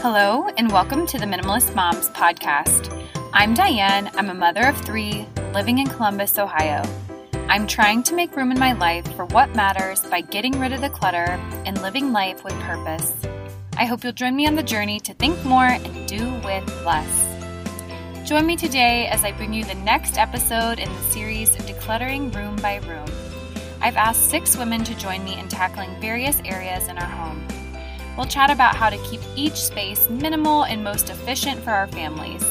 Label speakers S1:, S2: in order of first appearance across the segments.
S1: Hello, and welcome to the Minimalist Moms podcast. I'm Diane. I'm a mother of three living in Columbus, Ohio. I'm trying to make room in my life for what matters by getting rid of the clutter and living life with purpose. I hope you'll join me on the journey to think more and do with less. Join me today as I bring you the next episode in the series of Decluttering Room by Room. I've asked six women to join me in tackling various areas in our home. We'll chat about how to keep each space minimal and most efficient for our families.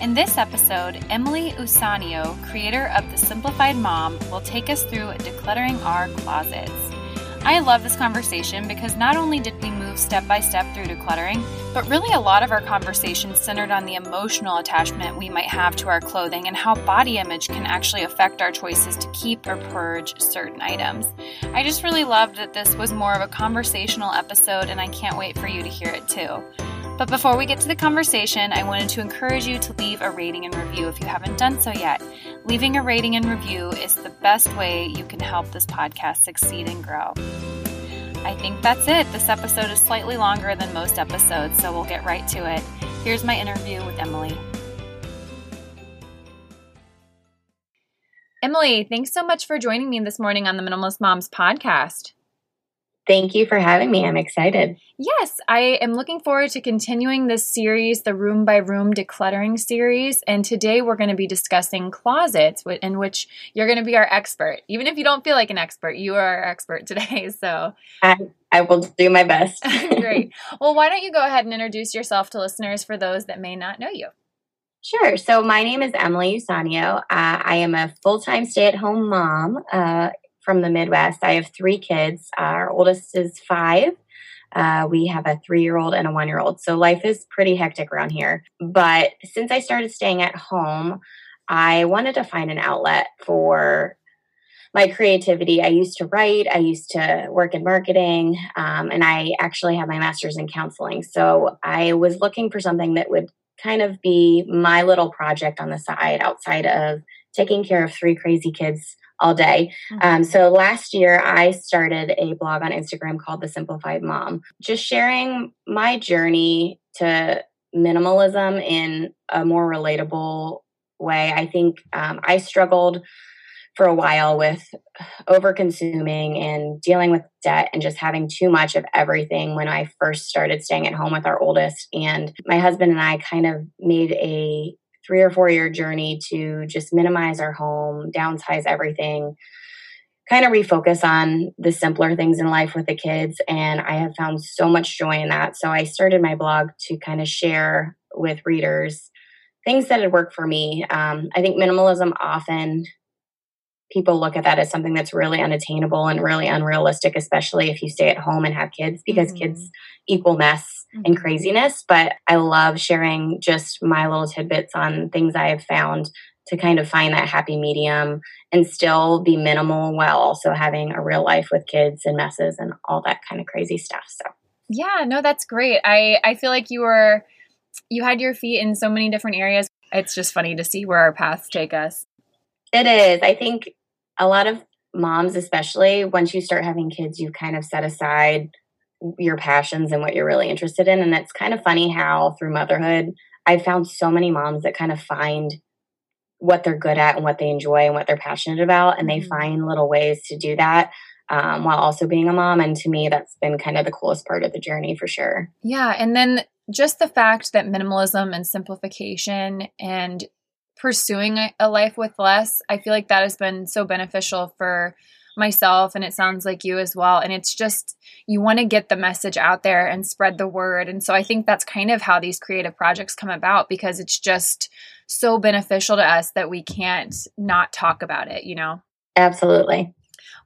S1: In this episode, Emily Eusanio, creator of The Simplified Mom, will take us through decluttering our closets. I love this conversation because not only did we move step by step through decluttering, but really a lot of our conversation centered on the emotional attachment we might have to our clothing and how body image can actually affect our choices to keep or purge certain items. I just really loved that this was more of a conversational episode, and I can't wait for you to hear it too. But before we get to the conversation, I wanted to encourage you to leave a rating and review if you haven't done so yet. Leaving a rating and review is the best way you can help this podcast succeed and grow. I think that's it. This episode is slightly longer than most episodes, so we'll get right to it. Here's my interview with Emily. Emily, thanks so much for joining me this morning on the Minimalist Moms podcast.
S2: Thank you for having me. I'm excited.
S1: Yes, I am looking forward to continuing this series, the Room by Room Decluttering series. And today we're going to be discussing closets, in which you're going to be our expert. Even if you don't feel like an expert, you are our expert today. So
S2: I, I will do my best.
S1: Great. Well, why don't you go ahead and introduce yourself to listeners for those that may not know you?
S2: Sure. So my name is Emily Eusanio. Uh, I am a full time stay at home mom uh, from the Midwest. I have three kids. Our oldest is five. Uh, we have a three year old and a one year old. So life is pretty hectic around here. But since I started staying at home, I wanted to find an outlet for my creativity. I used to write, I used to work in marketing, um, and I actually have my master's in counseling. So I was looking for something that would kind of be my little project on the side outside of taking care of three crazy kids all day. Mm-hmm. Um, so last year, I started a blog on Instagram called The Simplified Mom, just sharing my journey to minimalism in a more relatable way. I think um, I struggled for a while with over consuming and dealing with debt and just having too much of everything when I first started staying at home with our oldest. And my husband and I kind of made a three or four year journey to just minimize our home, downsize everything, kind of refocus on the simpler things in life with the kids. And I have found so much joy in that. So I started my blog to kind of share with readers things that had worked for me. Um, I think minimalism often people look at that as something that's really unattainable and really unrealistic, especially if you stay at home and have kids, because mm-hmm. kids equal mess mm-hmm. and craziness. But I love sharing just my little tidbits on things I have found to kind of find that happy medium and still be minimal while also having a real life with kids and messes and all that kind of crazy stuff. So,
S1: yeah, no, that's great. I, I feel like you were, you had your feet in so many different areas. It's just funny to see where our paths take us.
S2: It is. I think a lot of moms, especially once you start having kids, you kind of set aside your passions and what you're really interested in. And it's kind of funny how through motherhood, I've found so many moms that kind of find what they're good at and what they enjoy and what they're passionate about. And they mm-hmm. find little ways to do that um, while also being a mom. And to me, that's been kind of the coolest part of the journey for sure.
S1: Yeah. And then just the fact that minimalism and simplification and pursuing a life with less, I feel like that has been so beneficial for myself and it sounds like you as well. And it's just you want to get the message out there and spread the word. And so i think that's kind of how these creative projects come about because it's just so beneficial to us that we can't not talk about it you know?
S2: Absolutely.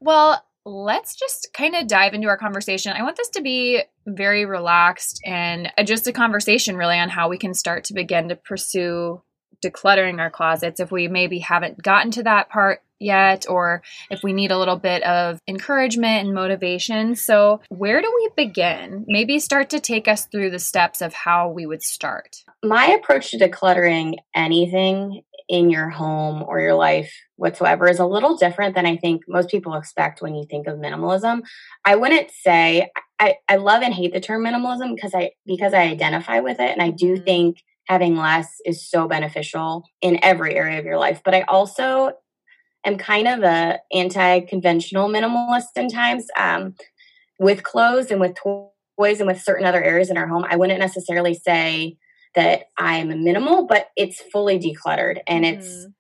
S1: Well let's just kind of dive into our conversation. I want this to be very relaxed and uh, just a conversation really on how we can start to begin to pursue decluttering our closets if we maybe haven't gotten to that part yet or if we need a little bit of encouragement and motivation. So, where do we begin? Maybe start to take us through the steps of how we would start.
S2: My approach to decluttering anything in your home or your life whatsoever is a little different than I think most people expect when you think of minimalism. I wouldn't say I, I love and hate the term minimalism because I because I identify with it and I do mm-hmm. think having less is so beneficial in every area of your life. But I also am kind of a anti-conventional minimalist in times um, with clothes and with toys and with certain other areas in our home. I wouldn't necessarily say that I'm minimal, but it's fully decluttered and mm-hmm.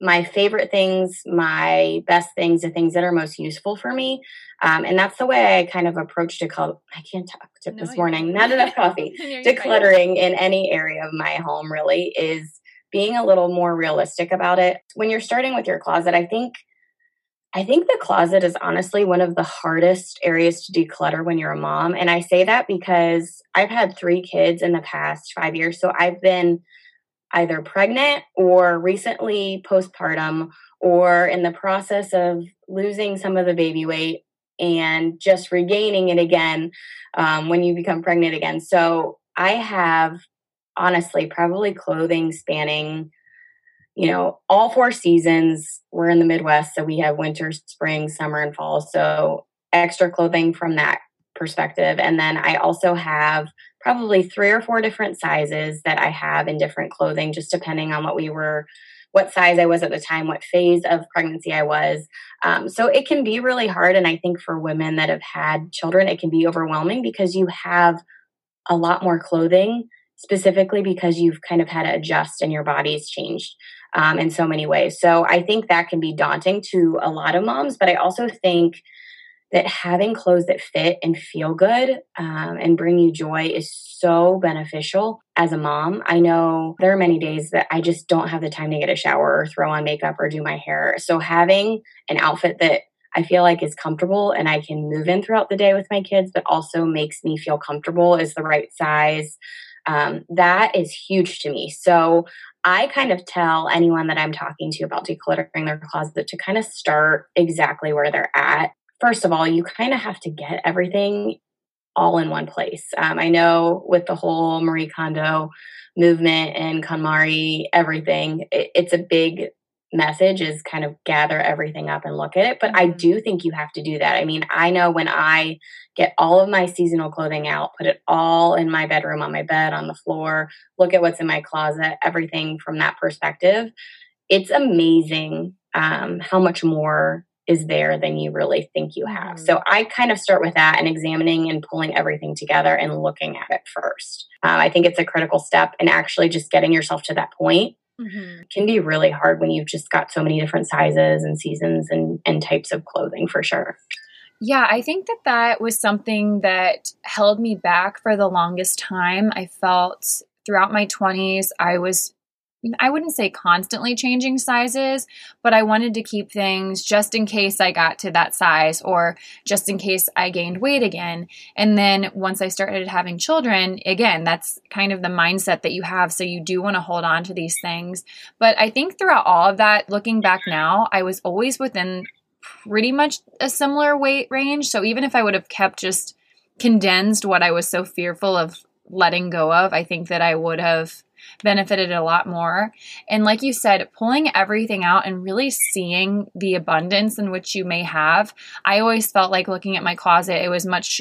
S2: My favorite things, my best things, the things that are most useful for me. Um, and that's the way I kind of approach declutter. I can't talk to no, this morning, not enough coffee. Decluttering in any area of my home really is being a little more realistic about it. When you're starting with your closet, I think I think the closet is honestly one of the hardest areas to declutter when you're a mom. And I say that because I've had three kids in the past five years. So I've been either pregnant or recently postpartum or in the process of losing some of the baby weight and just regaining it again um, when you become pregnant again. So I have honestly probably clothing spanning you know all four seasons. We're in the midwest so we have winter spring summer and fall. So extra clothing from that perspective. And then i also have probably three or four different sizes that I have in different clothing, just depending on what we were, what size I was at the time, what phase of pregnancy I was. Um, so it can be really hard. And I think for women that have had children, it can be overwhelming because you have a lot more clothing, specifically because you've kind of had to adjust and your body's changed. Um, in so many ways. So I think that can be daunting to a lot of moms, but I also think that having clothes that fit and feel good um, and bring you joy is so beneficial as a mom. I know there are many days that I just don't have the time to get a shower or throw on makeup or do my hair. So having an outfit that I feel like is comfortable and I can move in throughout the day with my kids, but also makes me feel comfortable is the right size. Um, that is huge to me. So I kind of tell anyone that I'm talking to about decluttering their closet to kind of start exactly where they're at first of all, you kind of have to get everything all in one place. Um, I know with the whole Marie Kondo movement and KonMari, everything, it, it's a big message is kind of gather everything up and look at it. But I mm-hmm. do think you have to do that. I mean, I know when I get all of my seasonal clothing out, put it all in my bedroom, on my bed, on the floor, look at what's in my closet, everything from that perspective, it's amazing um, how much more is there than you really think you have. Mm-hmm. So I kind of start with that and examining and pulling everything together and looking at it first. Uh, I think it's a critical step and actually just getting yourself to that point mm-hmm. can be really hard when you've just got so many different sizes and seasons and, and types of clothing for sure.
S1: Yeah, I think that that was something that held me back for the longest time. I felt throughout my 20s, I was I wouldn't say constantly changing sizes, but I wanted to keep things just in case I got to that size or just in case I gained weight again. And then once I started having children, again, that's kind of the mindset that you have. So you do want to hold on to these things. But I think throughout all of that, looking back now, I was always within pretty much a similar weight range. So even if I would have kept just condensed what I was so fearful of letting go of, I think that I would have benefited a lot more. And like you said, pulling everything out and really seeing the abundance in which you may have. I always felt like looking at my closet, it was much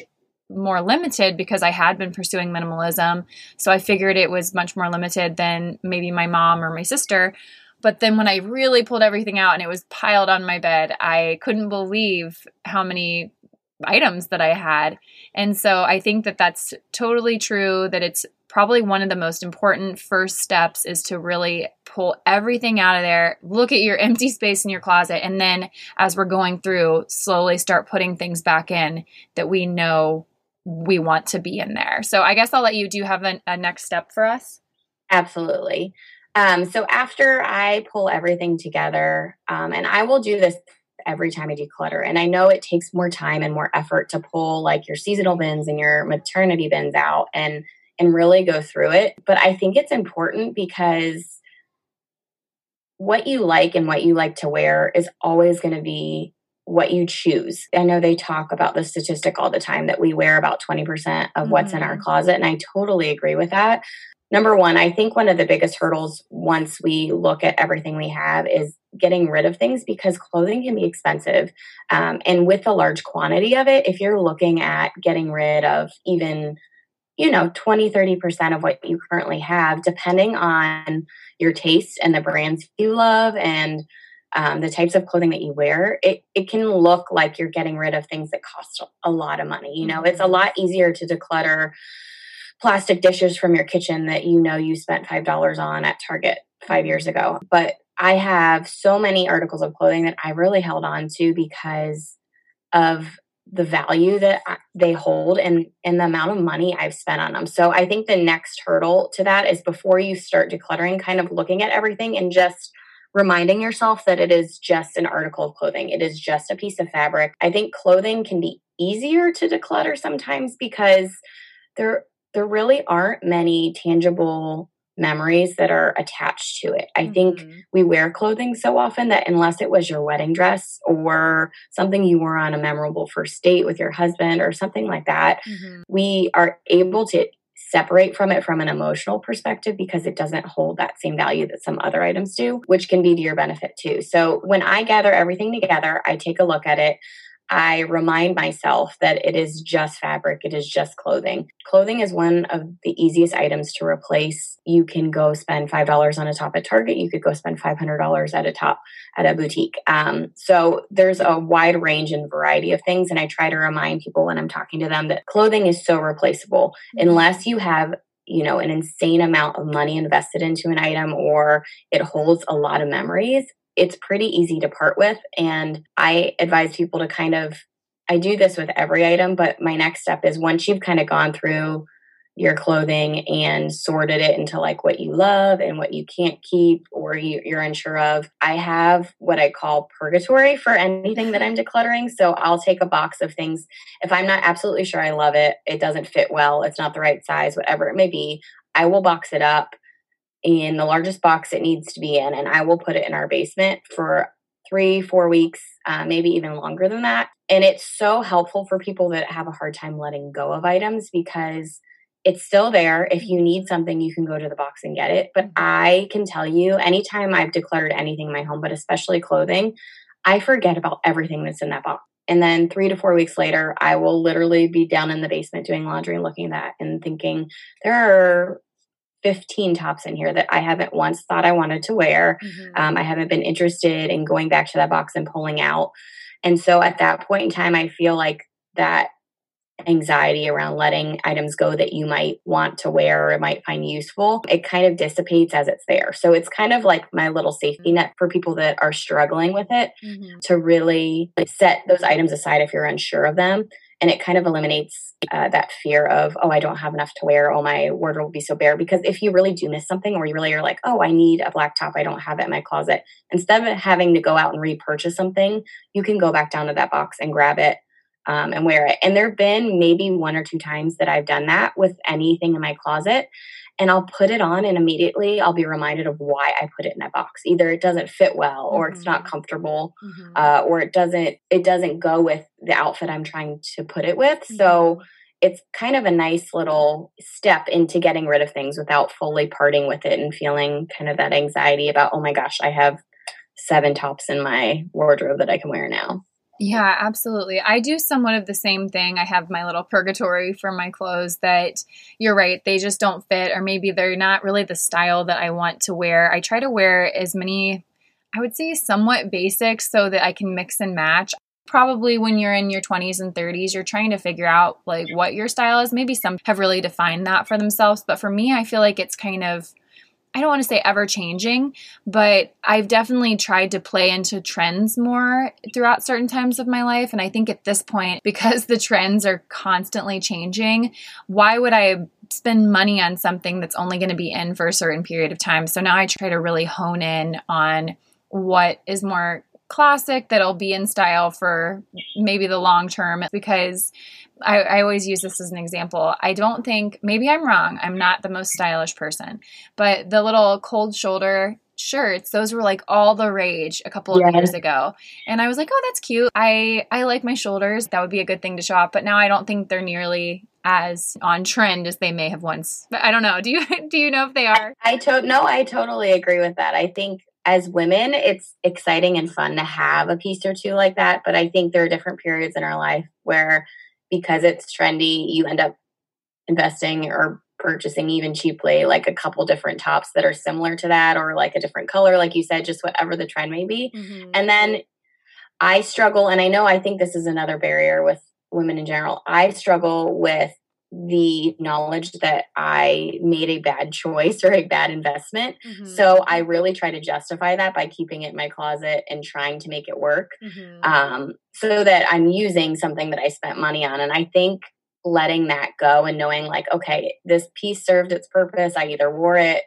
S1: more limited because I had been pursuing minimalism. So I figured it was much more limited than maybe my mom or my sister. But then when I really pulled everything out and it was piled on my bed, I couldn't believe how many items that I had. And so I think that that's totally true that it's probably one of the most important first steps is to really pull everything out of there, look at your empty space in your closet, and then as we're going through, slowly start putting things back in that we know we want to be in there. So I guess I'll let you. Do you have a, a next step for us?
S2: Absolutely. Um, so after I pull everything together, um, and I will do this every time I declutter. And I know it takes more time and more effort to pull like your seasonal bins and your maternity bins out and and really go through it. But I think it's important because what you like and what you like to wear is always going to be what you choose. I know they talk about the statistic all the time that we wear about 20% of mm-hmm. what's in our mm-hmm. closet. And I totally agree with that. Number one, I think one of the biggest hurdles once we look at everything we have is getting rid of things because clothing can be expensive. Um, and with a large quantity of it, if you're looking at getting rid of even you know 20 30% of what you currently have depending on your taste and the brands you love and um, the types of clothing that you wear it, it can look like you're getting rid of things that cost a lot of money you know it's a mm-hmm. lot easier to declutter plastic dishes from your kitchen that you know you spent five dollars on at target five years ago but i have so many articles of clothing that i really held on to because of the value that they hold and and the amount of money I've spent on them. So I think the next hurdle to that is before you start decluttering kind of looking at everything and just reminding yourself that it is just an article of clothing. It is just a piece of fabric. I think clothing can be easier to declutter sometimes because there there really aren't many tangible memories that are attached to it. I mm-hmm. think we wear clothing so often that unless it was your wedding dress or something you wore on a memorable first date with your husband or something like that, mm-hmm. we are able to separate from it from an emotional perspective because it doesn't hold that same value that some other items do, which can be to your benefit too. So when I gather everything together, I take a look at it. I remind myself that it is just fabric, it is just clothing. Clothing is one of the easiest items to replace. You can go spend $5 on a top at Target, you could go spend $500 at a top at a boutique. Um, so there's a wide range and variety of things. And I try to remind people when I'm talking to them that clothing is so replaceable mm-hmm. unless you have you know an insane amount of money invested into an item or it holds a lot of memories it's pretty easy to part with. And I advise people to kind of, I do this with every item, but my next step is once you've kind of gone through your clothing and sorted it into like what you love and what you can't keep or you, are unsure of. I have what I call purgatory for anything that mm-hmm. I'm decluttering. So I'll take a box of things. If I'm not absolutely sure I love it, it doesn't fit well, it's not the right size, whatever it may be, I will box it up in the largest box it needs to be in, and I will put it in our basement for three, four weeks, uh, maybe even longer than that. And it's so helpful for people that have a hard time letting go of items because it's still there. If you need something, you can go to the box and get it. But mm-hmm. I can tell you, anytime I've decluttered anything in my home, but especially clothing, I forget about everything that's in that box. And then three to four weeks later, I will literally be down in the basement doing laundry and looking at that and thinking, there are 15 tops in here that I haven't once thought I wanted to wear. Mm-hmm. Um, I haven't been interested in going back to that box and pulling out. And so at that point in time, I feel like that anxiety around letting items go that you might want to wear or might find useful, it kind of dissipates as it's there. So it's kind of like my little safety net for people that are struggling with it mm-hmm. to really set those items aside if you're unsure of them and it kind of eliminates uh, that fear of oh i don't have enough to wear. Oh my wardrobe will be so bare. Because if you really do miss something or you really are like oh i need a black top. I don't have it in my closet. Instead of having to go out and repurchase something you can go back down to that box and grab it um, and wear it and there have been maybe one or two times that i've done that with anything in my closet and I'll put it on and immediately I'll be reminded of why I put it in that box. Either it doesn't fit well or mm-hmm. it's not mm-hmm. comfortable mm-hmm. uh, or it doesn't it doesn't go with the outfit I'm trying to put it with. Mm-hmm. So it's kind of a nice little step into getting rid of things without fully parting with it and feeling kind of that anxiety about, oh my gosh, I have seven tops in my wardrobe that I can wear now.
S1: Yeah, absolutely. I do somewhat of the same thing. I have my little purgatory for my clothes that you're right, they just don't fit, or maybe they're not really the style that I want to wear. I try to wear as many, I would say, somewhat basics so that I can mix and match. Probably when you're in your 20s and 30s, you're trying to figure out like what your style is. Maybe some have really defined that for themselves, but for me, I feel like it's kind of I don't want to say ever changing, but I've definitely tried to play into trends more throughout certain times of my life. And I think at this point, because the trends are constantly changing, why would I spend money on something that's only going to be in for a certain period of time? So now I try to really hone in on what is more classic that'll be in style for maybe the long term because I, I, always use this as an example. I don't think, maybe I'm wrong, I'm not the most stylish person, but the little cold shoulder shirts, those were like all the rage a couple of yeah. years ago. And I was like, oh, that's cute. I, I like my shoulders. That would be a good thing to show off. But now I don't think they're nearly as on trend as they may have once. But I don't know. Do you do you know if they are?
S2: I, I to- no, I totally agree with that. I think as women, it's exciting and fun to have a piece or two like that. But I think there are different periods in our life where, because it's trendy, you end up investing or purchasing even cheaply like a couple different tops that are similar to that or like a different color like you said just whatever the trend may be mm-hmm. and then i struggle and i know i think this is another barrier with women in general i struggle with the knowledge that I made a bad choice or a bad investment. Mm-hmm. So I really try to justify that by keeping it in my closet and trying to make it work mm-hmm. um, so that I'm using something that I spent money on. And I think letting that go and knowing, like, okay, this piece served its purpose. I either wore it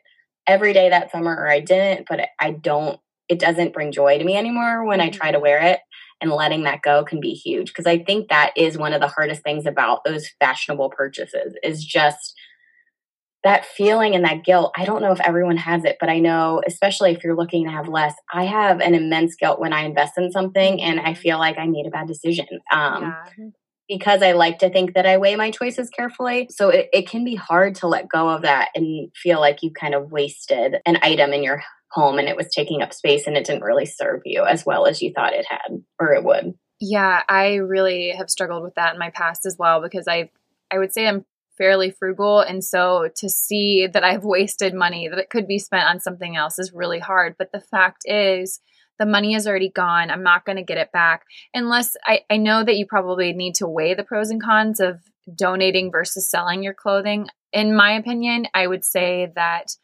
S2: every day that summer or I didn't, but I don't, it doesn't bring joy to me anymore when mm-hmm. I try to wear it and letting that go can be huge because i think that is one of the hardest things about those fashionable purchases is just that feeling and that guilt i don't know if everyone has it but i know especially if you're looking to have less i have an immense guilt when i invest in something and i mm-hmm. feel like i made a bad decision um, yeah. because i like to think that i weigh my choices carefully so it, it can be hard to let go of that and feel like you kind of wasted an item in your home and it was taking up space and it didn't really serve you as well as you thought it had or it would.
S1: Yeah, I really have struggled with that in my past as well because I I would say I'm fairly frugal and so to see that I've wasted money that it could be spent on something else is really hard, but the fact is the money is already gone. I'm not going to get it back unless I, I know that you probably need to weigh the pros and cons of donating versus selling your clothing. In my opinion, I would say that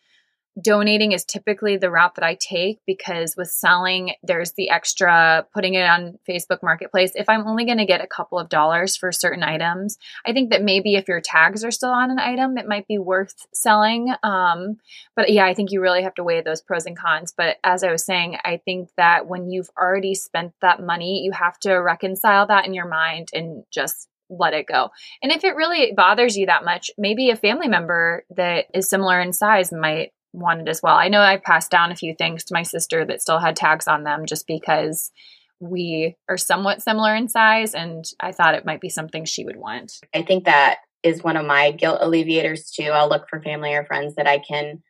S1: donating is typically the route that I take because with selling, there's the extra putting it on Facebook Marketplace. If I'm only going to get a couple of dollars for certain items, I think that maybe if your tags are still on an item, it might be worth selling. Um, but yeah, I think you really have to weigh those pros and cons. But as I was saying, I think that when you've already spent that money, you have to reconcile that in your mind and just let it go. And if it really bothers you that much, maybe a family member that is similar in size might wanted as well. I know I passed down a few things to my sister that still had tags on them just because we are somewhat similar in size and I thought it might be something she would want.
S2: I think that is one of my guilt alleviators too. I'll look for family or friends that I can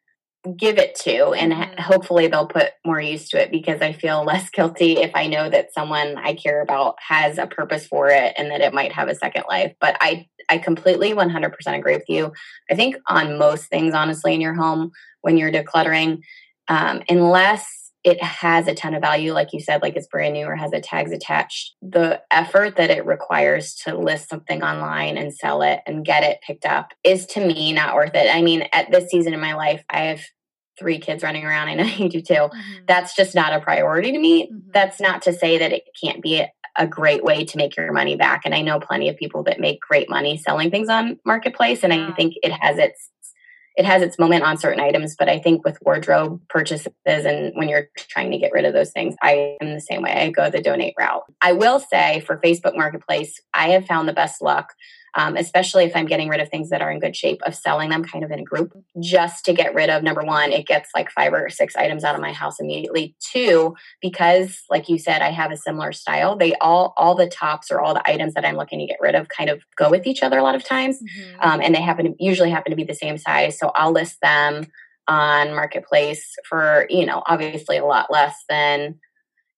S2: give it to and mm-hmm. hopefully they'll put more use to it because I feel less guilty if I know that someone I care about has a purpose for it and that it might have a second life. But I I completely 100% agree with you. I think on most things honestly in your home when you're decluttering um, unless it has a ton of value, like you said, like it's brand new or has a tags attached. The effort that it requires to list something online and sell it and get it picked up is to me not worth it. I mean, at this season in my life, I have three kids running around. I know you do too. Mm-hmm. That's just not a priority to me. Mm-hmm. That's not to say that it can't be a, a great way to make your money back. And I know plenty of people that make great money selling things on marketplace. And I think it has its it has its moment on certain items, but I think with wardrobe purchases and when you're trying to get rid of those things, I am the same way. I go the donate route. I will say for Facebook Marketplace, I have found the best luck um, especially if I'm getting rid of things that are in good shape, of selling them kind of in a group just to get rid of number one, it gets like five or six items out of my house immediately. Two, because like you said, I have a similar style, they all, all the tops or all the items that I'm looking to get rid of kind of go with each other a lot of times. Mm-hmm. Um, and they happen to usually happen to be the same size. So I'll list them on marketplace for, you know, obviously a lot less than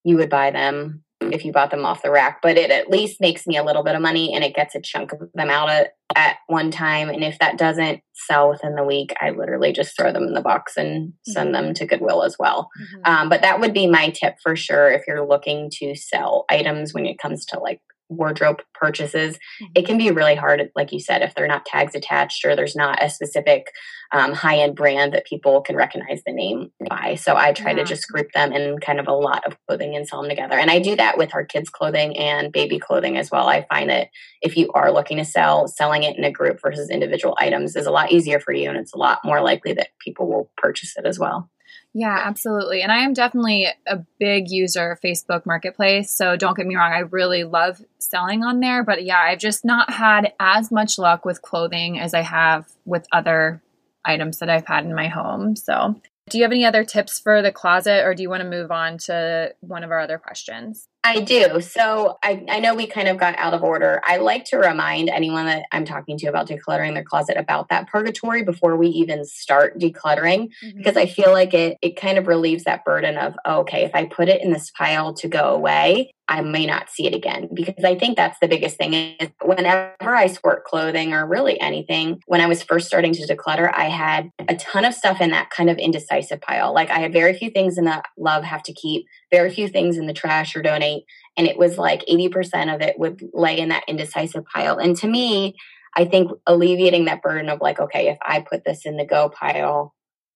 S2: you would buy them if you bought them off the rack, but it at least makes me a little bit of money and it gets a chunk of them out at, at one time. And if that doesn't sell within the week, I literally just throw them in the box and send mm-hmm. them to Goodwill as well. Mm-hmm. Um, but that would be my tip for sure if you're looking to sell items when it comes to like wardrobe purchases mm-hmm. it can be really hard like you said if they're not tags attached or there's not a specific um, high-end brand that people can recognize the name by so i try yeah. to just group them in kind of a lot of clothing and sell them together and i do that with our kids clothing and baby clothing as well i find that if you are looking to sell selling it in a group versus individual items is a lot easier for you and it's a lot more likely that people will purchase it as well
S1: yeah, absolutely. And I am definitely a big user of Facebook Marketplace. So don't get me wrong, I really love selling on there. But yeah, I've just not had as much luck with clothing as I have with other items that I've had in my home. So Do you have any other tips for the closet or do you want to move on to one of our other questions?
S2: I do. So I, I know we kind of got out of order. I like to remind anyone that I'm talking to about decluttering their closet about that purgatory before we even start decluttering, mm-hmm. because I feel like it it kind of relieves that burden of oh, okay, if I put it in this pile to go away, I may not see it again. Because I think that's the biggest thing is whenever I sort clothing or really anything, when I was first starting to declutter, I had a ton of stuff in that kind of indecisive pile. Like I had very few things in the love have to keep, very few things in the trash or donate. And it was like 80% of it would lay in that indecisive pile. And to me, I think alleviating that burden of like, okay, if I put this in the go pile,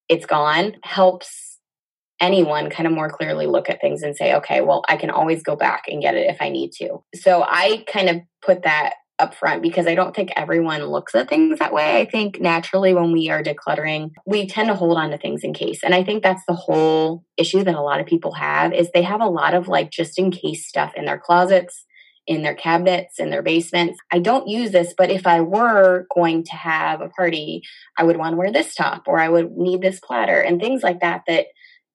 S2: it's gone helps anyone kind of more clearly look at things and say, okay, well, I can always go back and get it if I need to. So I kind of put that up front because I don't think everyone looks at things that way. I think naturally when we are decluttering, we tend to hold on to things in case. And I think that's the whole issue that a lot of people have is they have a lot of like just in case stuff in their closets, in their cabinets, in their basements. I don't use this, but if I were going to have a party, I would want to wear this top or I would need this platter and things like that that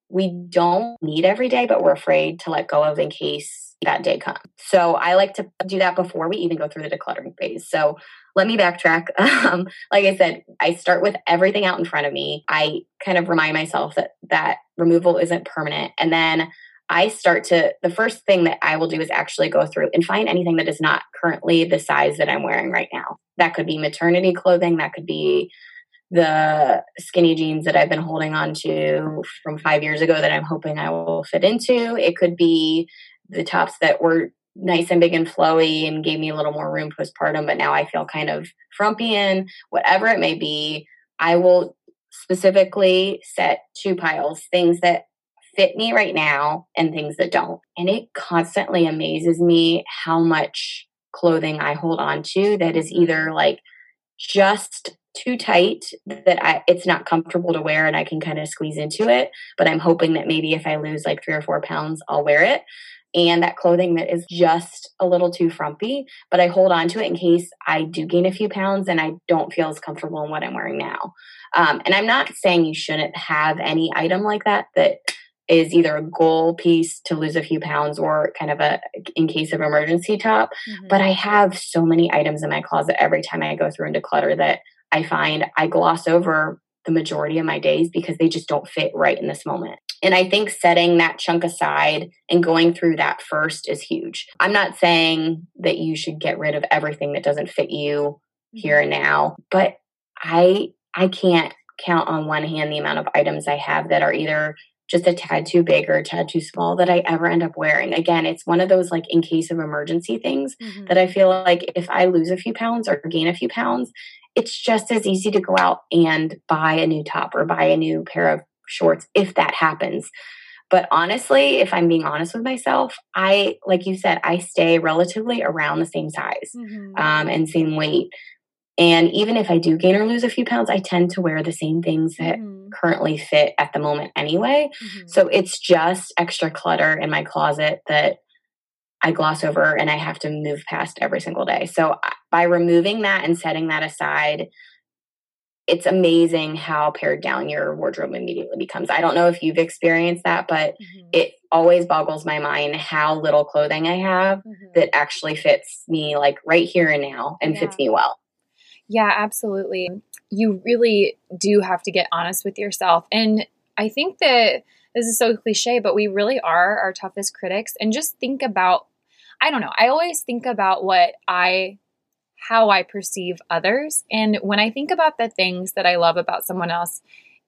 S2: we don't need every day, but we're afraid to let go of in case that day come. So I like to do that before we even go through the decluttering phase. So let me backtrack. Um, like I said, I start with everything out in front of me. I kind of remind myself that that removal isn't permanent. And then I start to, the first thing that I will do is actually go through and find anything that is not currently the size that I'm wearing right now. That could be maternity clothing, that could be the skinny jeans that I've been holding on to from five years ago that I'm hoping I will fit into. It could be the tops that were nice and big and flowy and gave me a little more room postpartum, but now I feel kind of frumpy in. Whatever it may be, I will specifically set two piles things that fit me right now and things that don't. And it constantly amazes me how much clothing I hold on to that is either like just too tight that I it's not comfortable to wear and I can kind of squeeze into it. But I'm hoping that maybe if I lose like three or four pounds, I'll wear it. And that clothing that is just a little too frumpy, but I hold on to it in case I do gain a few pounds and I don't feel as comfortable in what I'm wearing now. Um, and I'm not saying you shouldn't have any item like that that is either a goal piece to lose a few pounds or kind of a in case of emergency top. Mm-hmm. But I have so many items in my closet every time I go through and declutter that I find I gloss over the majority of my days because they just don't fit right in this moment. And I think setting that chunk aside and going through that first is huge. I'm not saying that you should get rid of everything that doesn't fit you here and now, but I I can't count on one hand the amount of items I have that are either just a tad too big or a tad too small that I ever end up wearing. Again, it's one of those like in case of emergency things mm-hmm. that I feel like if I lose a few pounds or gain a few pounds, it's just as easy to go out and buy a new top or buy a new pair of shorts if that happens. But honestly, if I'm being honest with myself, I, like you said, I stay relatively around the same size mm-hmm. um, and same weight. And even if I do gain or lose a few pounds, I tend to wear the same things that mm-hmm. currently fit at the moment anyway. Mm-hmm. So it's just extra clutter in my closet that I gloss over and I have to move past every single day. So by removing that and setting that aside, it's amazing how pared down your wardrobe immediately becomes. I don't know if you've experienced that, but mm-hmm. it always boggles my mind how little clothing I have mm-hmm. that actually fits me like right here and now and yeah. fits me well.
S1: Yeah, absolutely. You really do have to get honest with yourself. And I think that this is so cliche, but we really are our toughest critics. And just think about I don't know. I always think about what I how I perceive others. And when I think about the things that I love about someone else,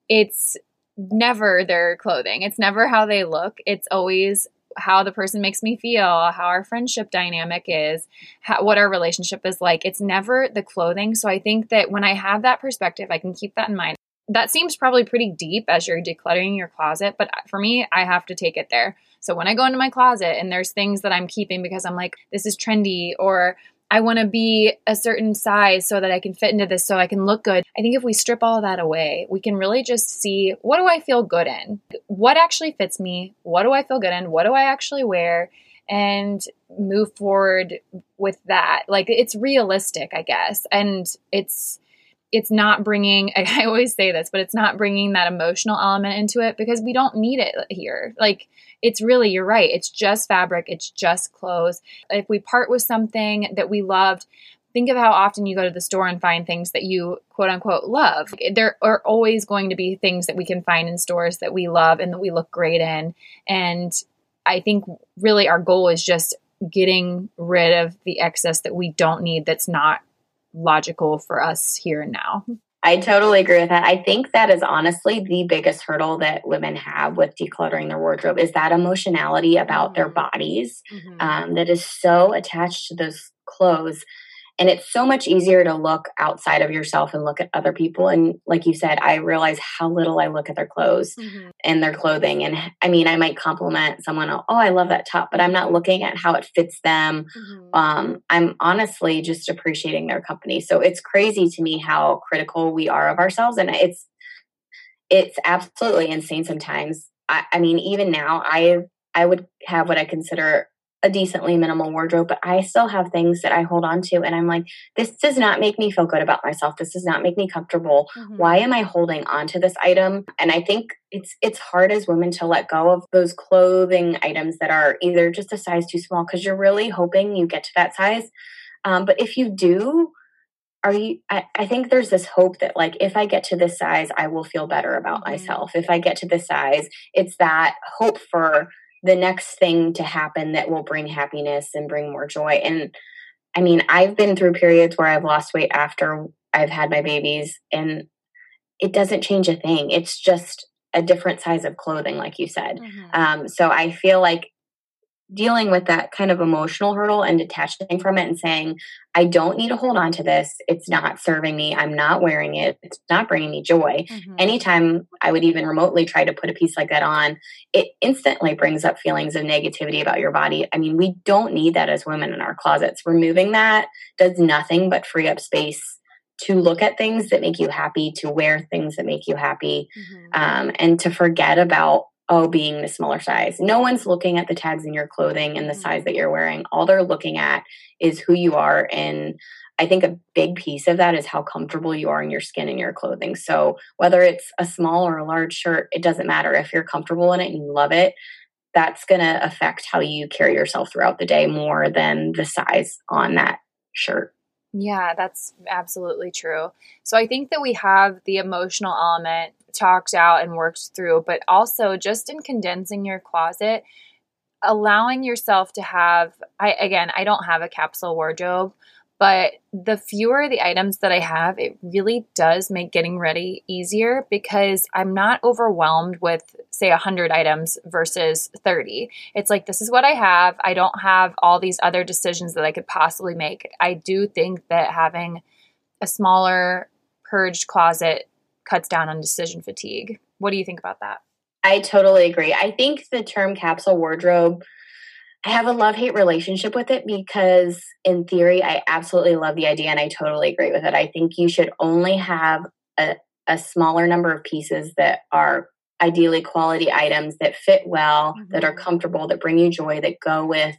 S1: it's never their clothing. It's never how they look. It's always how the person makes me feel, how our friendship dynamic is, how, what our relationship is like. It's never the clothing. So I think that when I have that perspective, I can keep that in mind. That seems probably pretty deep as you're decluttering your closet, but for me, I have to take it there. So when I go into my closet and there's things that I'm keeping because I'm like, this is trendy or I want to be a certain size so that I can fit into this so I can look good. I think if we strip all that away, we can really just see what do I feel good in? What actually fits me? What do I feel good in? What do I actually wear? And move forward with that. Like it's realistic, I guess. And it's it's not bringing i always say this but it's not bringing that emotional element into it because we don't need it here. Like it's really you're right. It's just fabric. It's just clothes. If we part with something that we loved think of how often you go to the store and find things that you quote unquote love. There are always going to be things that we can find in stores that we love and that we look great in. And i think really our goal is just getting rid of the excess that we don't need that's not logical for us here and now.
S2: I totally agree with that. I think that is honestly the biggest hurdle that women have with decluttering their wardrobe is that emotionality about their mm-hmm. bodies mm-hmm. um, that is so attached to those clothes and it's so much easier to look outside of yourself and look at other people. And like you said i realize how little i look at their clothes mm-hmm. and their clothing. And i mean i might compliment someone oh i love that top but i'm not looking at how it fits them. Mm-hmm. um, i'm honestly just appreciating their company. So it's crazy to me how critical we are of ourselves. And it's it's absolutely insane sometimes. I, I mean even now i i would have what i consider a decently minimal wardrobe, but I still have things that I hold on to. And I'm like, this does not make me feel good about myself. This does not make me comfortable. Mm-hmm. Why am I holding on to this item? And I think it's it's hard as women to let go of those clothing items that are either just a size too small because you're really hoping you get to that size. Um, but if you do, are you I, I, think there's this hope that like if i get to this size i will feel better about mm-hmm. myself if i get to this size it's that hope for the next thing to happen that will bring happiness and bring more joy. And I mean, I've been through periods where I've lost weight after I've had my babies, and it doesn't change a thing. It's just a different size of clothing, like you said. Mm-hmm. Um, so I feel like dealing with that kind of emotional hurdle and detaching from it and saying, I don't need to hold on to this. It's not serving me. I'm not wearing it. It's not bringing me joy. Mm-hmm. Anytime I would even remotely try to put a piece like that on, it instantly brings up feelings of negativity about your body. I mean, we don't need that as women in our closets. Removing that does nothing but free up space to look at things that make you happy, to wear things that make you happy, mm-hmm. um, and to forget about oh, being the smaller size. No one's looking at the tags in your clothing and the mm-hmm. size that you're wearing. All they're looking at is who you are. And I think a big piece of that is how comfortable you are in your skin and your clothing. So whether it's a small or a large shirt, it doesn't matter. If you're comfortable in it and you love it, that's going to affect how you carry yourself throughout the day more than the size on that shirt.
S1: Yeah, that's absolutely true. So I think that we have the emotional element talked out and worked through, but also just in condensing your closet, allowing yourself to have I again, I don't have a capsule wardrobe, but the fewer the items that I have, it really does make getting ready easier because I'm not overwhelmed with, say, 100 items versus 30. It's like, this is what I have. I don't have all these other decisions that I could possibly make. I do think that having a smaller, purged closet cuts down on decision fatigue. What do you think about that?
S2: I totally agree. I think the term capsule wardrobe, I have a love hate relationship with it because, in theory, I absolutely love the idea and I totally agree with it. I think you should only have a, a smaller number of pieces that are ideally quality items that fit well, mm-hmm. that are mm-hmm. comfortable, that bring you joy, that go with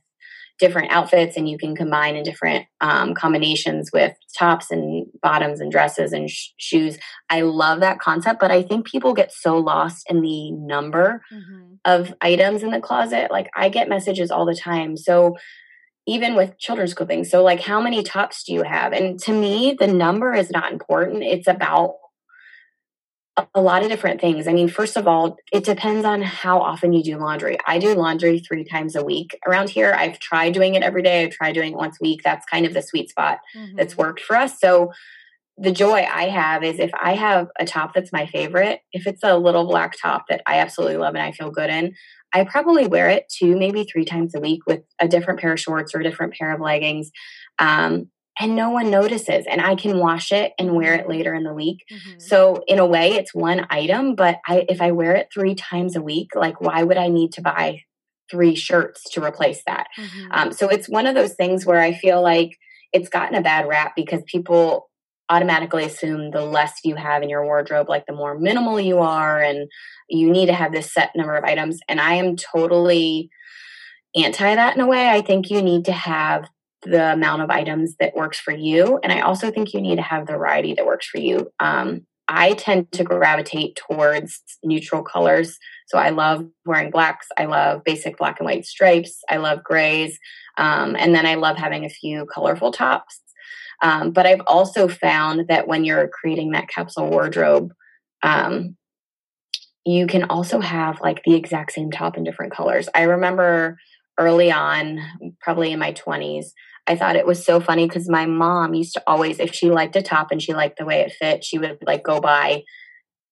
S2: different outfits and you can combine in different um, combinations with tops and bottoms and dresses and sh- shoes. I love that concept, but I think people get so lost in the number mm-hmm. of items in the closet. Like I get messages all the time. So even with children's clothing, so like how many tops do you have? And to me, the number is not important. It's about a lot of different things. I mean, first of all, it depends on how often you do laundry. I do laundry three times a week around here. I've tried doing it every day. I've tried doing it once a week. That's kind of the sweet spot mm-hmm. that's worked for us. So the joy I have is if I have a top that's my favorite, if it's a little black top that I absolutely love and I feel good in, I probably wear it two, maybe three times a week with a different pair of shorts or a different pair of leggings. Um, and no one notices and i can wash it and wear it later in the week mm-hmm. so in a way it's one item but i if i wear it three times a week like why would i need to buy three shirts to replace that mm-hmm. um, so it's one of those things where i feel like it's gotten a bad rap because people automatically assume the less you have in your wardrobe like the more minimal you are and you need to have this set number of items and i am totally anti that in a way i think you need to have the amount of items that works for you. And I also think you need to have the variety that works for you. Um, I tend to gravitate towards neutral colors. So I love wearing blacks. I love basic black and white stripes. I love grays. Um, and then I love having a few colorful tops. Um, but I've also found that when you're creating that capsule wardrobe, um, you can also have like the exact same top in different colors. I remember early on, probably in my 20s, I thought it was so funny because my mom used to always, if she liked a top and she liked the way it fit, she would like go buy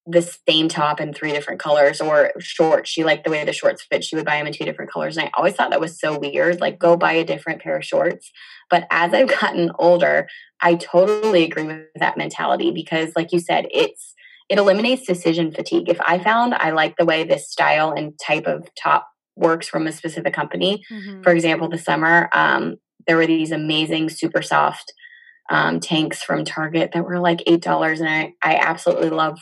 S2: the same top in three different colors or shorts. She liked the way the shorts fit. She would buy them in two different colors. And I always thought that was so weird. Like, go buy a different pair of shorts. But as I've gotten older, I totally agree with that mentality because, like you said, it's it eliminates decision fatigue. If I found I like the way this style and type of top works from a specific company, mm-hmm. for example, the summer, um, there were these amazing, super soft um, tanks from Target that were like eight dollars, and I I absolutely love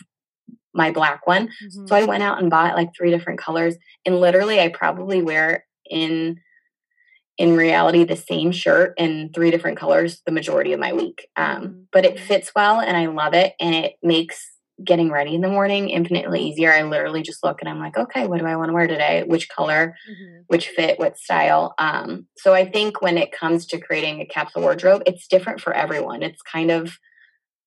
S2: my black one. Mm-hmm. So I went out and bought like three different colors, and literally I probably wear in in reality the same shirt in three different colors the majority of my week. Um, mm-hmm. but it fits well, and I love it, and it makes getting ready in the morning infinitely easier. I literally just look and I'm like, okay, what do I want to wear today? Which color, mm-hmm. which fit, what style. Um, so I think when it comes to creating a capsule wardrobe, it's different for everyone. It's kind of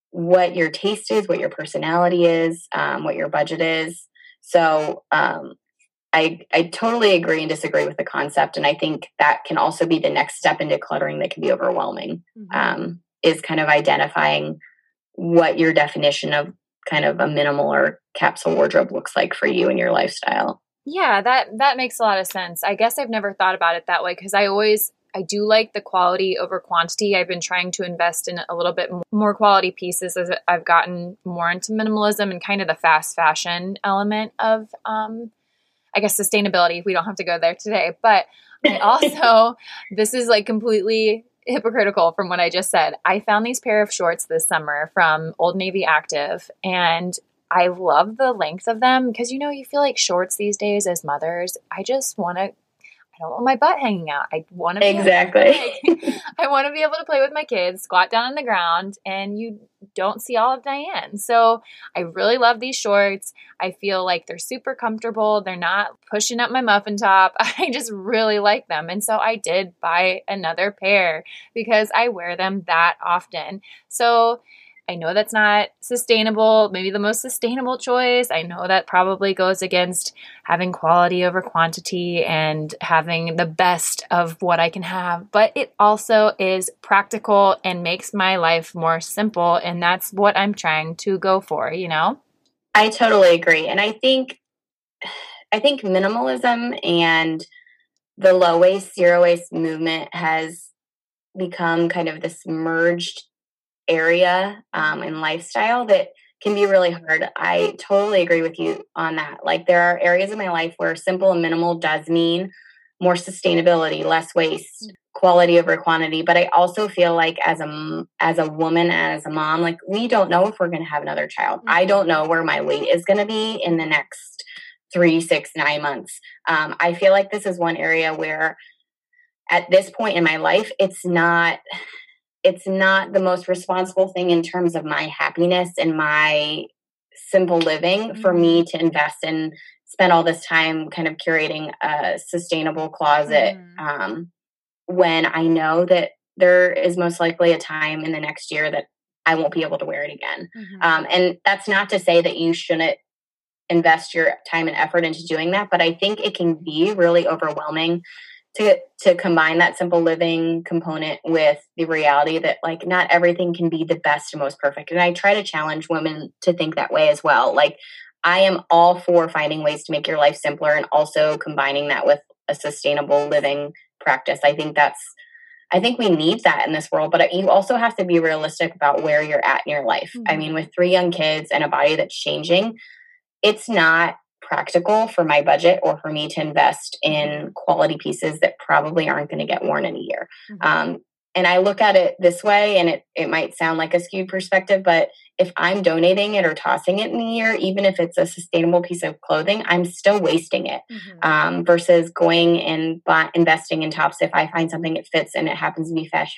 S2: what your taste is, what your personality is, um, what your budget is. So um, I I totally agree and disagree with the concept, and I think that can also be the next step in decluttering that can be overwhelming. Mm-hmm. Um, is kind of identifying what your definition of kind of a minimal or capsule wardrobe looks like for you and your lifestyle.
S1: Yeah, that that makes a lot of sense. I guess I've never thought about it that way because I always I do like the quality over quantity. I've been trying to invest in a little bit more quality pieces as I've gotten more into minimalism and kind of the fast fashion element of um I guess sustainability. We don't have to go there today, but I also this is like completely hypocritical from what I just said. I found these pair of shorts this summer from Old Navy Active and I love the length of them because you know you feel like shorts these days as mothers. I just want to I don't want my butt hanging out. I want to
S2: exactly.
S1: I want to be able to play with my kids, squat down on the ground, and you don't see all of Diane. So I really love these shorts. I feel like they're super comfortable. They're not pushing up my muffin top. I just really like them, and so I did buy another pair because I wear them that often. So I know that's not sustainable, maybe the most sustainable choice. I know that probably goes against having quality over quantity and having the best of what I can have, but it also is practical and makes my life more simple. And that's what I'm trying to go for, you know?
S2: I totally agree. And I think, I think minimalism and the low waste, zero waste movement has become kind of this merged area um, and lifestyle that can be really hard. I totally agree with you on that. Like there are areas of my life where simple and minimal does mean more sustainability, less waste, mm. quality over quantity. But I also feel like as a as a woman, as a mom, like we don't know if we're going to have another child. I mm-hmm. don't know where my weight is going to be in the next three, six, nine months. Um, I feel like this is one area where, at this point in my life, it's not it's not the most responsible thing in terms of my happiness and my simple living for me mm-hmm. to invest in spend all this time kind of curating a sustainable closet mm-hmm. um, when I know that there is most likely a time in the next year that I won't be able to wear it again. Mm-hmm. Um, and that's not to say that you shouldn't invest your time and effort into doing that, but I think it can be really overwhelming to to combine that simple living component with the reality that like not everything can be the best and most perfect. And i try to challenge women to think that way as well. Like i am all for finding ways to make your life simpler and also combining that with a sustainable living practice. I think that's i think we need that in this world but you also have to be realistic about where you're at in your life. Mm-hmm. i mean with three young kids and a body that's changing it's not practical for my budget or for me to invest in quality pieces that probably aren't going to get worn in a year. Mm-hmm. Um, and I look at it this way, and it, it might sound like a skewed perspective, but if I'm donating it or tossing it in the year, even if it's a sustainable piece of clothing, I'm still wasting it mm-hmm. um, versus going and buy, investing in tops. If I find something that fits and it happens to be fast,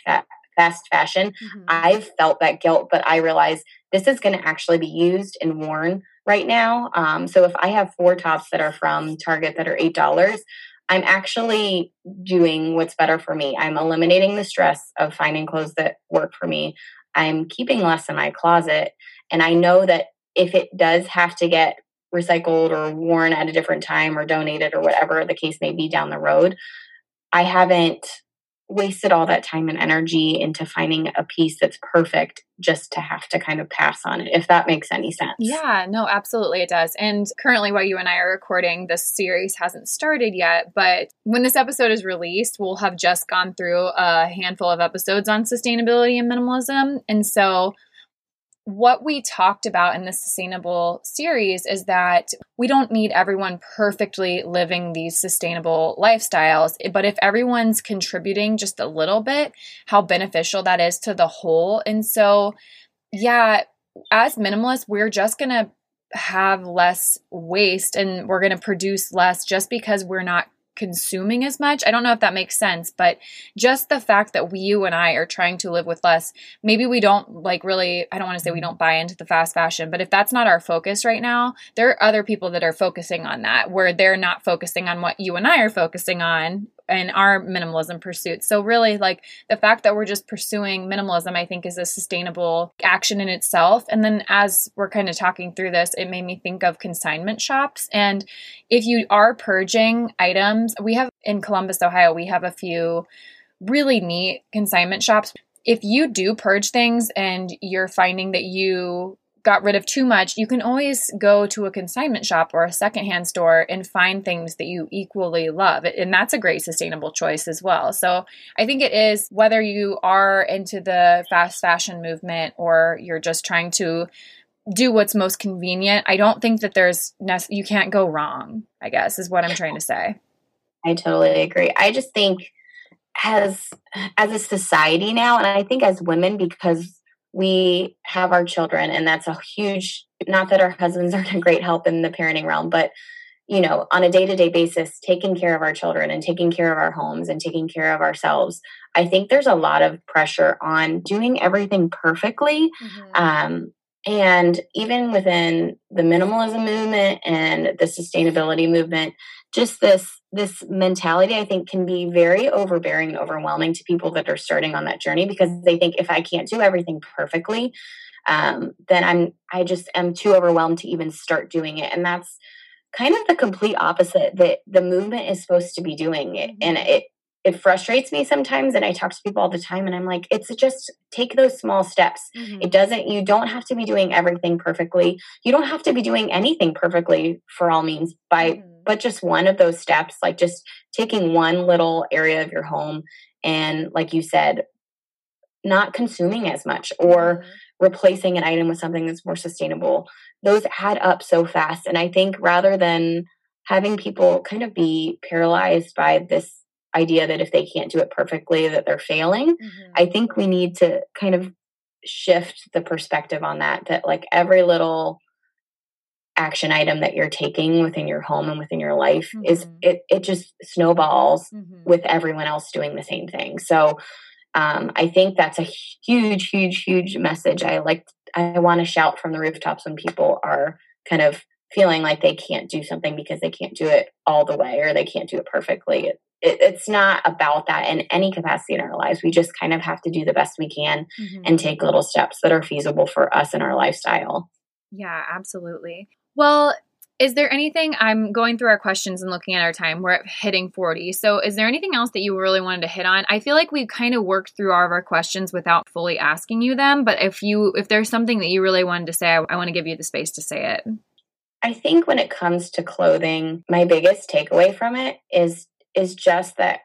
S2: fast fashion, mm-hmm. I've felt that guilt, but I realize this is going to actually be used and worn right now. Um, so if I have four tops that are from Target that are $8, I'm actually doing what's better for me. I'm eliminating the stress of finding clothes that work for me. I'm keeping less in my closet. And I know that if it does have to get recycled or worn at a different time or donated or whatever the case may be down the road, I haven't wasted all that time and energy into finding a piece that's perfect just to have to kind of pass on it if that makes any sense.
S1: Yeah no absolutely it does. And currently while you and i are recording this series hasn't started yet but when this episode is released we'll have just gone through a handful of episodes on sustainability and minimalism. And so what we talked about in the sustainable series is that we don't need everyone perfectly living these sustainable lifestyles, but if everyone's contributing just a little bit, how beneficial that is to the whole. And so, yeah, as minimalists, we're just going to have less waste and we're going to produce less just because we're not consuming as much. I don't know if that makes sense, but just the fact that we, you and I are trying to live with less, maybe we don't like really, I don't want to say we mm-hmm. don't buy into the fast fashion, but if that's not our focus right now, there are other people that are focusing on that where they're not focusing on what you and I are focusing on in our minimalism pursuits. So really like the fact that we're just pursuing minimalism I think is a sustainable action in itself. And then as we're kind of talking through this, it made me think of consignment shops and if you are purging items, we have in Columbus, Ohio, we have a few really neat consignment shops. If you do purge things and you're finding that you got rid of too much, you can always go to a consignment shop or a secondhand store and find things that you equally love. And that's a great sustainable choice as well. So I think it is whether you are into the fast fashion movement or you're just trying to do what's most convenient. I don't think that there's you can't go wrong, I guess is what I'm trying to say.
S2: I totally agree. I just think as as a society now and I think as women because we have our children and that's a huge not that our husbands aren't a great help in the parenting realm but you know on a day-to-day basis taking care of our children and taking care of our homes and taking care of ourselves i think there's a lot of pressure on doing everything perfectly mm-hmm. um, and even within the minimalism movement and the sustainability movement just this this mentality i think can be very overbearing and overwhelming to people that are starting on that journey because they think if i can't do everything perfectly um, then i'm i just am too overwhelmed to even start doing it and that's kind of the complete opposite that the movement is supposed to be doing it and mm-hmm. it it frustrates me sometimes and i talk to people all the time and i'm like it's just take those small steps mm-hmm. it doesn't you don't have to be doing everything perfectly you don't have to be doing anything perfectly for all means by mm-hmm. but just one of those steps like just taking one little area of your home and like you said not consuming as much or mm-hmm. replacing an item with something that's more sustainable those add up so fast and i think rather than having people kind of be paralyzed by this idea that if they can't do it perfectly that they're failing mm-hmm. i think we need to kind of shift the perspective on that that like every little action item that you're taking within your home and within your life mm-hmm. is it it just snowballs mm-hmm. with everyone else doing the same thing so um, i think that's a huge huge huge message i like i want to shout from the rooftops when people are kind of feeling like they can't do something because they can't do it all the way or they can't do it perfectly it, it, it's not about that in any capacity in our lives. We just kind of have to do the best we can mm-hmm. and take little steps that are feasible for us in our lifestyle.
S1: Yeah, absolutely. Well, is there anything I'm going through our questions and looking at our time? We're hitting 40. So, is there anything else that you really wanted to hit on? I feel like we've kind of worked through all of our questions without fully asking you them. But if you, if there's something that you really wanted to say, I, I want to give you the space to say it.
S2: I think when it comes to clothing, my biggest takeaway from it is is just that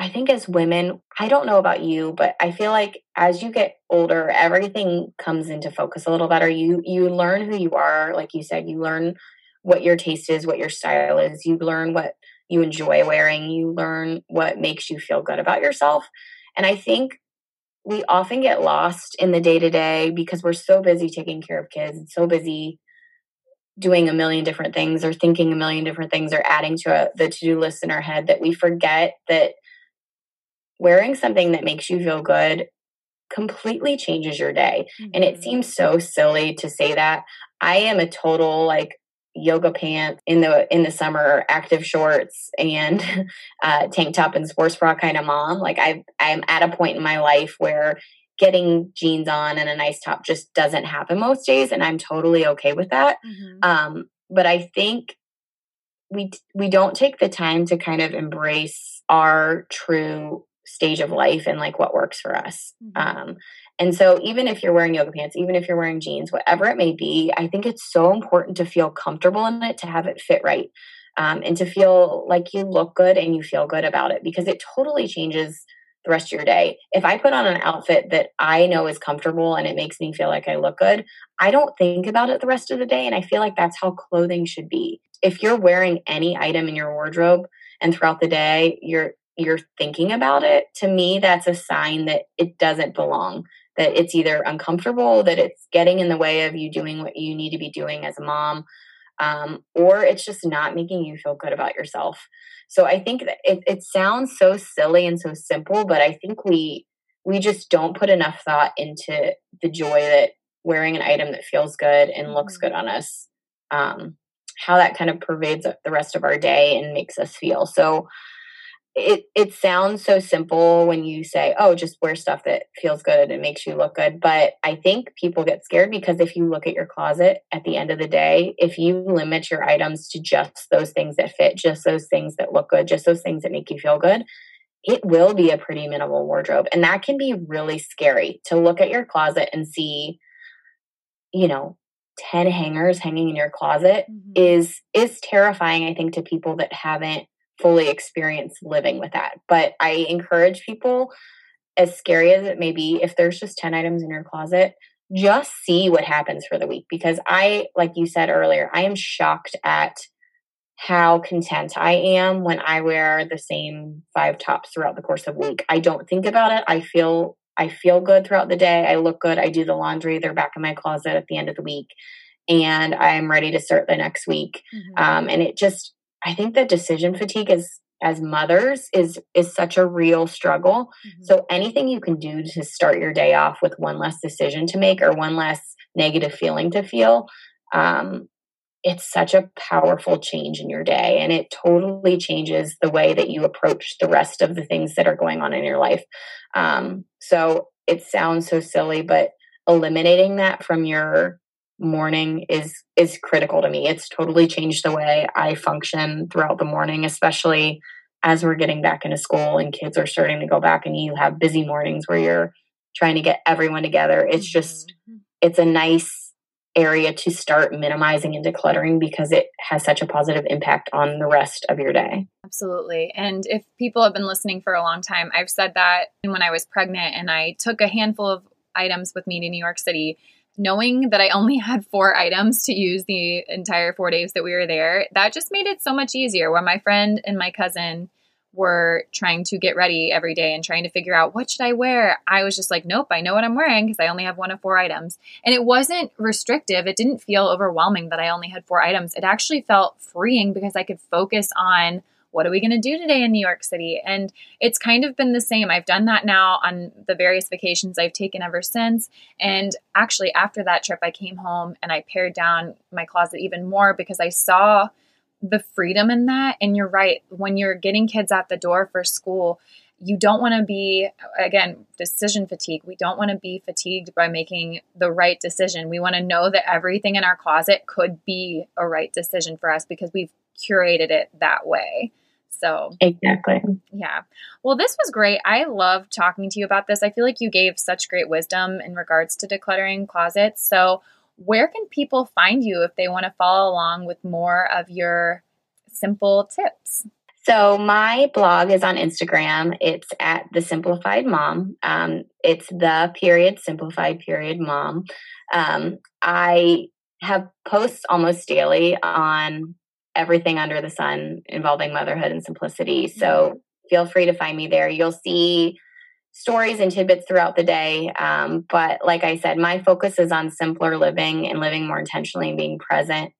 S2: I think as women, I don't know about you, but I feel like as you get older, everything comes into focus a little better. You you learn who you are, like you said, you learn what your taste is, what your style is. You learn what you enjoy wearing. You learn what makes you feel good about yourself. And I think we often get lost in the day to day because we're so busy taking care of kids and so busy doing a million different things or thinking a million different things or adding to a, the to-do list in our head that we forget that wearing something that makes you feel good completely changes your day. Mm-hmm. And it mm-hmm. seems so silly to say that. I am a total like yoga pants in the in the summer, active shorts and uh, tank top and sports bra kind of mom. Like I I'm at a point in my life where getting jeans on and a nice top just doesn't happen most days, and I'm totally okay with that. Mm-hmm. Um, but I think we we don't take the time to kind of embrace our true stage of life and like what works for us. Mm-hmm. Um, and so, even if you're wearing yoga pants, even if you're wearing jeans, whatever it may be, I think it's so important to feel comfortable in it, to have it fit right, um, and to feel like you look good and you feel good about it because it totally changes the rest of your day. If I put on an outfit that I know is comfortable and it makes me feel like I look good, I don't think about it the rest of the day. And I feel like that's how clothing should be. If you're wearing any item in your wardrobe and throughout the day you're you're thinking about it, to me that's a sign that it doesn't belong that it's either uncomfortable, that it's getting in the way of you doing what you need to be doing as a mom, um, or it's just not making you feel good about yourself. So I think that it, it sounds so silly and so simple, but I think we we just don't put enough thought into the joy that wearing an item that feels good and looks good mm-hmm. on us, um, how that kind of pervades the rest of our day and makes us feel. So it it sounds so simple when you say, "Oh, just wear stuff that feels good and makes you look good." But I think people get scared because if you look at your closet at the end of the day, if you limit your items to just those things that fit, just those things that look good, just those things that make you feel good, it will be a pretty minimal wardrobe. And that can be really scary to look at your closet and see you know, 10 hangers hanging in your closet mm-hmm. is is terrifying I think to people that haven't fully experience living with that. But I encourage people, as scary as it may be, if there's just 10 items in your closet, just see what happens for the week. Because I, like you said earlier, I am shocked at how content I am when I wear the same five tops throughout the course of a week. I don't think about it. I feel I feel good throughout the day. I look good. I do the laundry. They're back in my closet at the end of the week. And I'm ready to start the next week. Mm-hmm. Um, and it just I think that decision fatigue is as mothers is is such a real struggle. Mm-hmm. So anything you can do to start your day off with one less decision to make or one less negative feeling to feel, um, it's such a powerful change in your day, and it totally changes the way that you approach the rest of the things that are going on in your life. Um, so it sounds so silly, but eliminating that from your morning is is critical to me. It's totally changed the way I function throughout the morning, especially as we're getting back into school and kids are starting to go back and you have busy mornings where you're trying to get everyone together. It's just mm-hmm. it's a nice area to start minimizing and decluttering because it has such a positive impact on the rest of your day.
S1: Absolutely. And if people have been listening for a long time, I've said that when I was pregnant and I took a handful of items with me to New York City knowing that I only had four items to use the entire four days that we were there, that just made it so much easier. When my friend and my cousin were trying to get ready every day and trying to figure out what should I wear, I was just like, nope, I know what I'm wearing because I only have one of four items. And it wasn't restrictive. It didn't feel overwhelming that I only had four items. It actually felt freeing because I could focus on what are we going to do today in New York City? And it's kind of been the same. I've done that now on the various vacations I've taken ever since. And actually, after that trip, I came home and I pared down my closet even more because I saw the freedom in that. And you're right, when you're getting kids at the door for school, you don't want to be again decision fatigue we don't want to be fatigued by making the right decision we want to know that everything in our closet could be a right decision for us because we've curated it that way so,
S2: exactly.
S1: Yeah. Well, this was great. I love talking to you about this. I feel like you gave such great wisdom in regards to decluttering closets. So, where can people find you if they want to follow along with more of your simple tips?
S2: So my blog is on Instagram. It's at the Simplified Mom. Um, it's the period simplified period mom. Um, I have posts almost daily on everything under the sun involving motherhood and simplicity. So mm-hmm. feel free to find me there. You'll see stories and tidbits throughout the day. Um, but like I said, my focus is on simpler living and living more intentionally and being present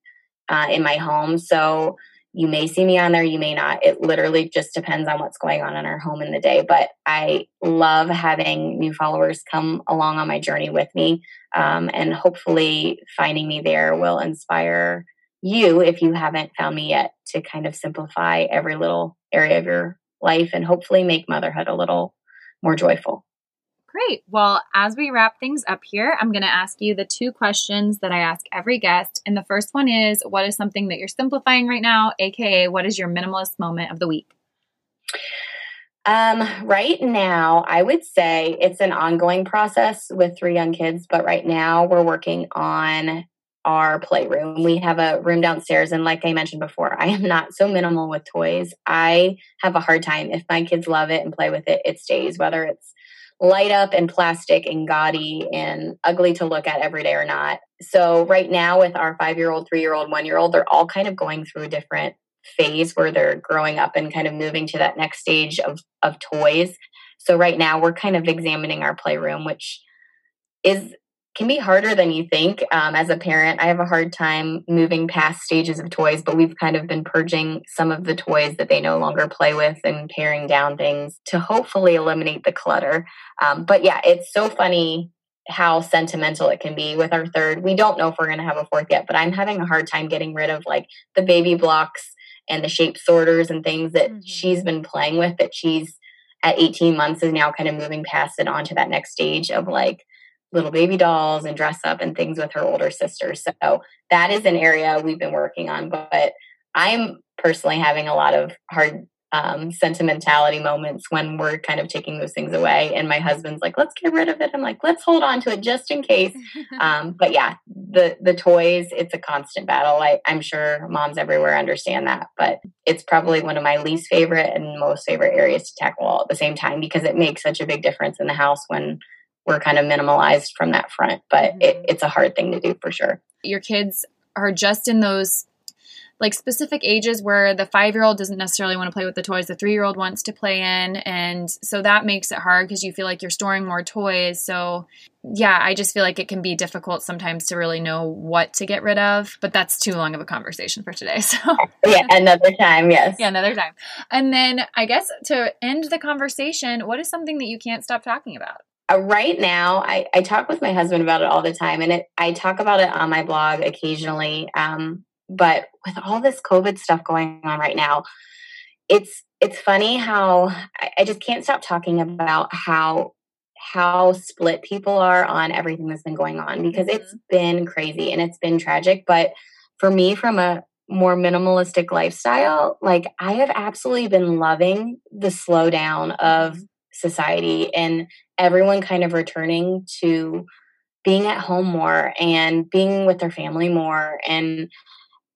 S2: uh, in my home. So you may see me on there, you may not. It literally just depends on what's going on in our home in the day. But I love having new followers come along on my journey with me. Um, and hopefully, finding me there will inspire you, if you haven't found me yet, to kind of simplify every little area of your life and hopefully make motherhood a little more joyful.
S1: Great. Well, as we wrap things up here, I'm going to ask you the two questions that I ask every guest. And the first one is What is something that you're simplifying right now? AKA, what is your minimalist moment of the week?
S2: Um, right now, I would say it's an ongoing process with three young kids, but right now we're working on our playroom. We have a room downstairs, and like I mentioned before, I am not so minimal with toys. I have a hard time. If my kids love it and play with it, it stays, whether it's light up and plastic and gaudy and ugly to look at every day or not. So, right now, with our five year old, three year old, one year old, they're all kind of going through a different phase where they're growing up and kind of moving to that next stage of, of toys. So, right now, we're kind of examining our playroom, which is can be harder than you think. Um, as a parent, I have a hard time moving past stages of toys, but we've kind of been purging some of the toys that they no longer play with and paring down things to hopefully eliminate the clutter. Um, but yeah, it's so funny how sentimental it can be with our third. We don't know if we're going to have a fourth yet, but I'm having a hard time getting rid of like the baby blocks and the shape sorters and things that mm-hmm. she's been playing with that she's at 18 months is now kind of moving past it onto that next stage of like little baby dolls and dress up and things with her older sister. So that is an area we've been working on. But I'm personally having a lot of hard um, sentimentality moments when we're kind of taking those things away. And my husband's like, let's get rid of it. I'm like, let's hold on to it just in case. Um, but yeah, the the toys, it's a constant battle. I, I'm sure moms everywhere understand that, but it's probably one of my least favorite and most favorite areas to tackle all at the same time because it makes such a big difference in the house when we're kind of minimalized from that front. But mm-hmm. it, it's a hard thing to do for sure.
S1: Your kids are just in those like specific ages where the five year old doesn't necessarily want to play with the toys the three year old wants to play in and so that makes it hard because you feel like you're storing more toys so yeah i just feel like it can be difficult sometimes to really know what to get rid of but that's too long of a conversation for today so
S2: yeah another time yes
S1: yeah another time and then i guess to end the conversation what is something that you can't stop talking about
S2: right now I, I talk with my husband about it all the time and it, i talk about it on my blog occasionally um, but with all this covid stuff going on right now it's it's funny how I, I just can't stop talking about how how split people are on everything that's been going on because mm-hmm. it's been crazy and it's been tragic but for me from a more minimalistic lifestyle like i have absolutely been loving the slowdown of mm-hmm. Society and everyone kind of returning to being at home more and being with their family more. And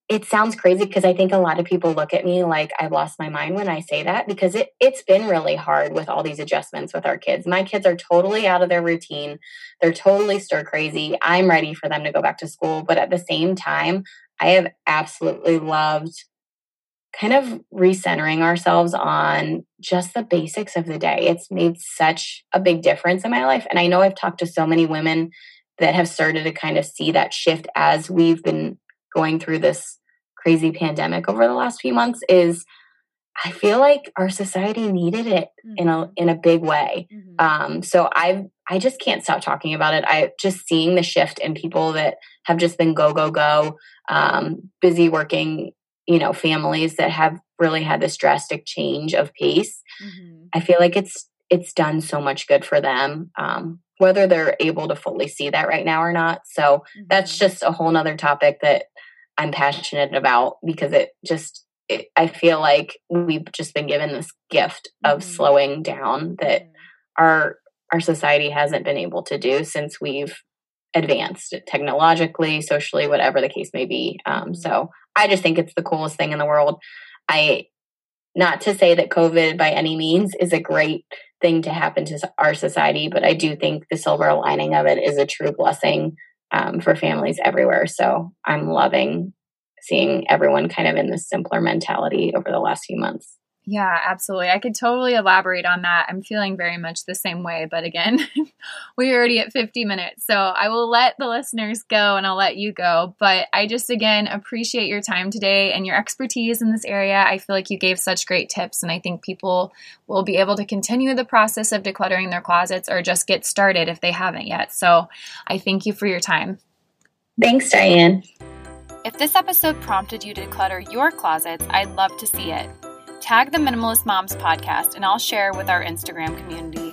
S2: it sounds crazy because I think a lot of people look at me like I've lost my mind when I say that because it, it's been really hard with all these adjustments with our kids. My kids are totally out of their routine. They're totally stir crazy. I'm ready for them to go back to school. But at the same time, I have absolutely loved kind of recentering ourselves on just the basics of the day. It's made such a big difference in my life. And I know I've talked to so many women that have started to kind of see that shift as we've been going through this crazy pandemic over the last few months is I feel like our society needed it mm-hmm. in a mm-hmm. in a big way. Mm-hmm. Um, so I I just can't stop talking about it. I just seeing the shift in people that have just been go go go, um, busy working you know families that have really had this drastic change of pace mm-hmm. i feel like it's it's done so much good for them um, whether they're able to fully see that right now or not so mm-hmm. that's just a whole nother topic that i'm passionate about because it just it, i feel like we've just been given this gift of mm-hmm. slowing down that our our society hasn't been able to do since we've advanced technologically socially whatever the case may be um, mm-hmm. so I just think it's the coolest thing in the world. I not to say that COVID by any means is a great thing to happen to our society, but I do think the silver lining of it is a true blessing um, for families everywhere. So I'm loving seeing everyone kind of in this simpler mentality over the last few months.
S1: Yeah, absolutely. I could totally elaborate on that. I'm feeling very much the same way. But again, we're already at 50 minutes. So I will let the listeners go and I'll let you go. But I just, again, appreciate your time today and your expertise in this area. I feel like you gave such great tips. And I think people will be able to continue the process of decluttering their closets or just get started if they haven't yet. So I thank you for your time.
S2: Thanks, Diane.
S1: If this episode prompted you to declutter your closets, I'd love to see it tag the Minimalist Moms podcast and I'll share with our Instagram community.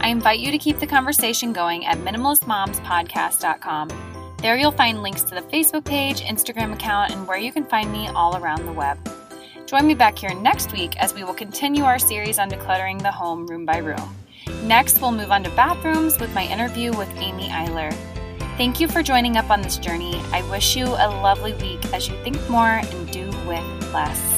S1: I invite you to keep the conversation going at minimalistmomspodcast.com. There you'll find links to the Facebook page, Instagram account, and where you can find me all around the web. Join me back here next week as we will continue our series on decluttering the home room by room. Next, we'll move on to bathrooms with my interview with Amy Eiler. Thank you for joining up on this journey. I wish you a lovely week as you think more and do with less.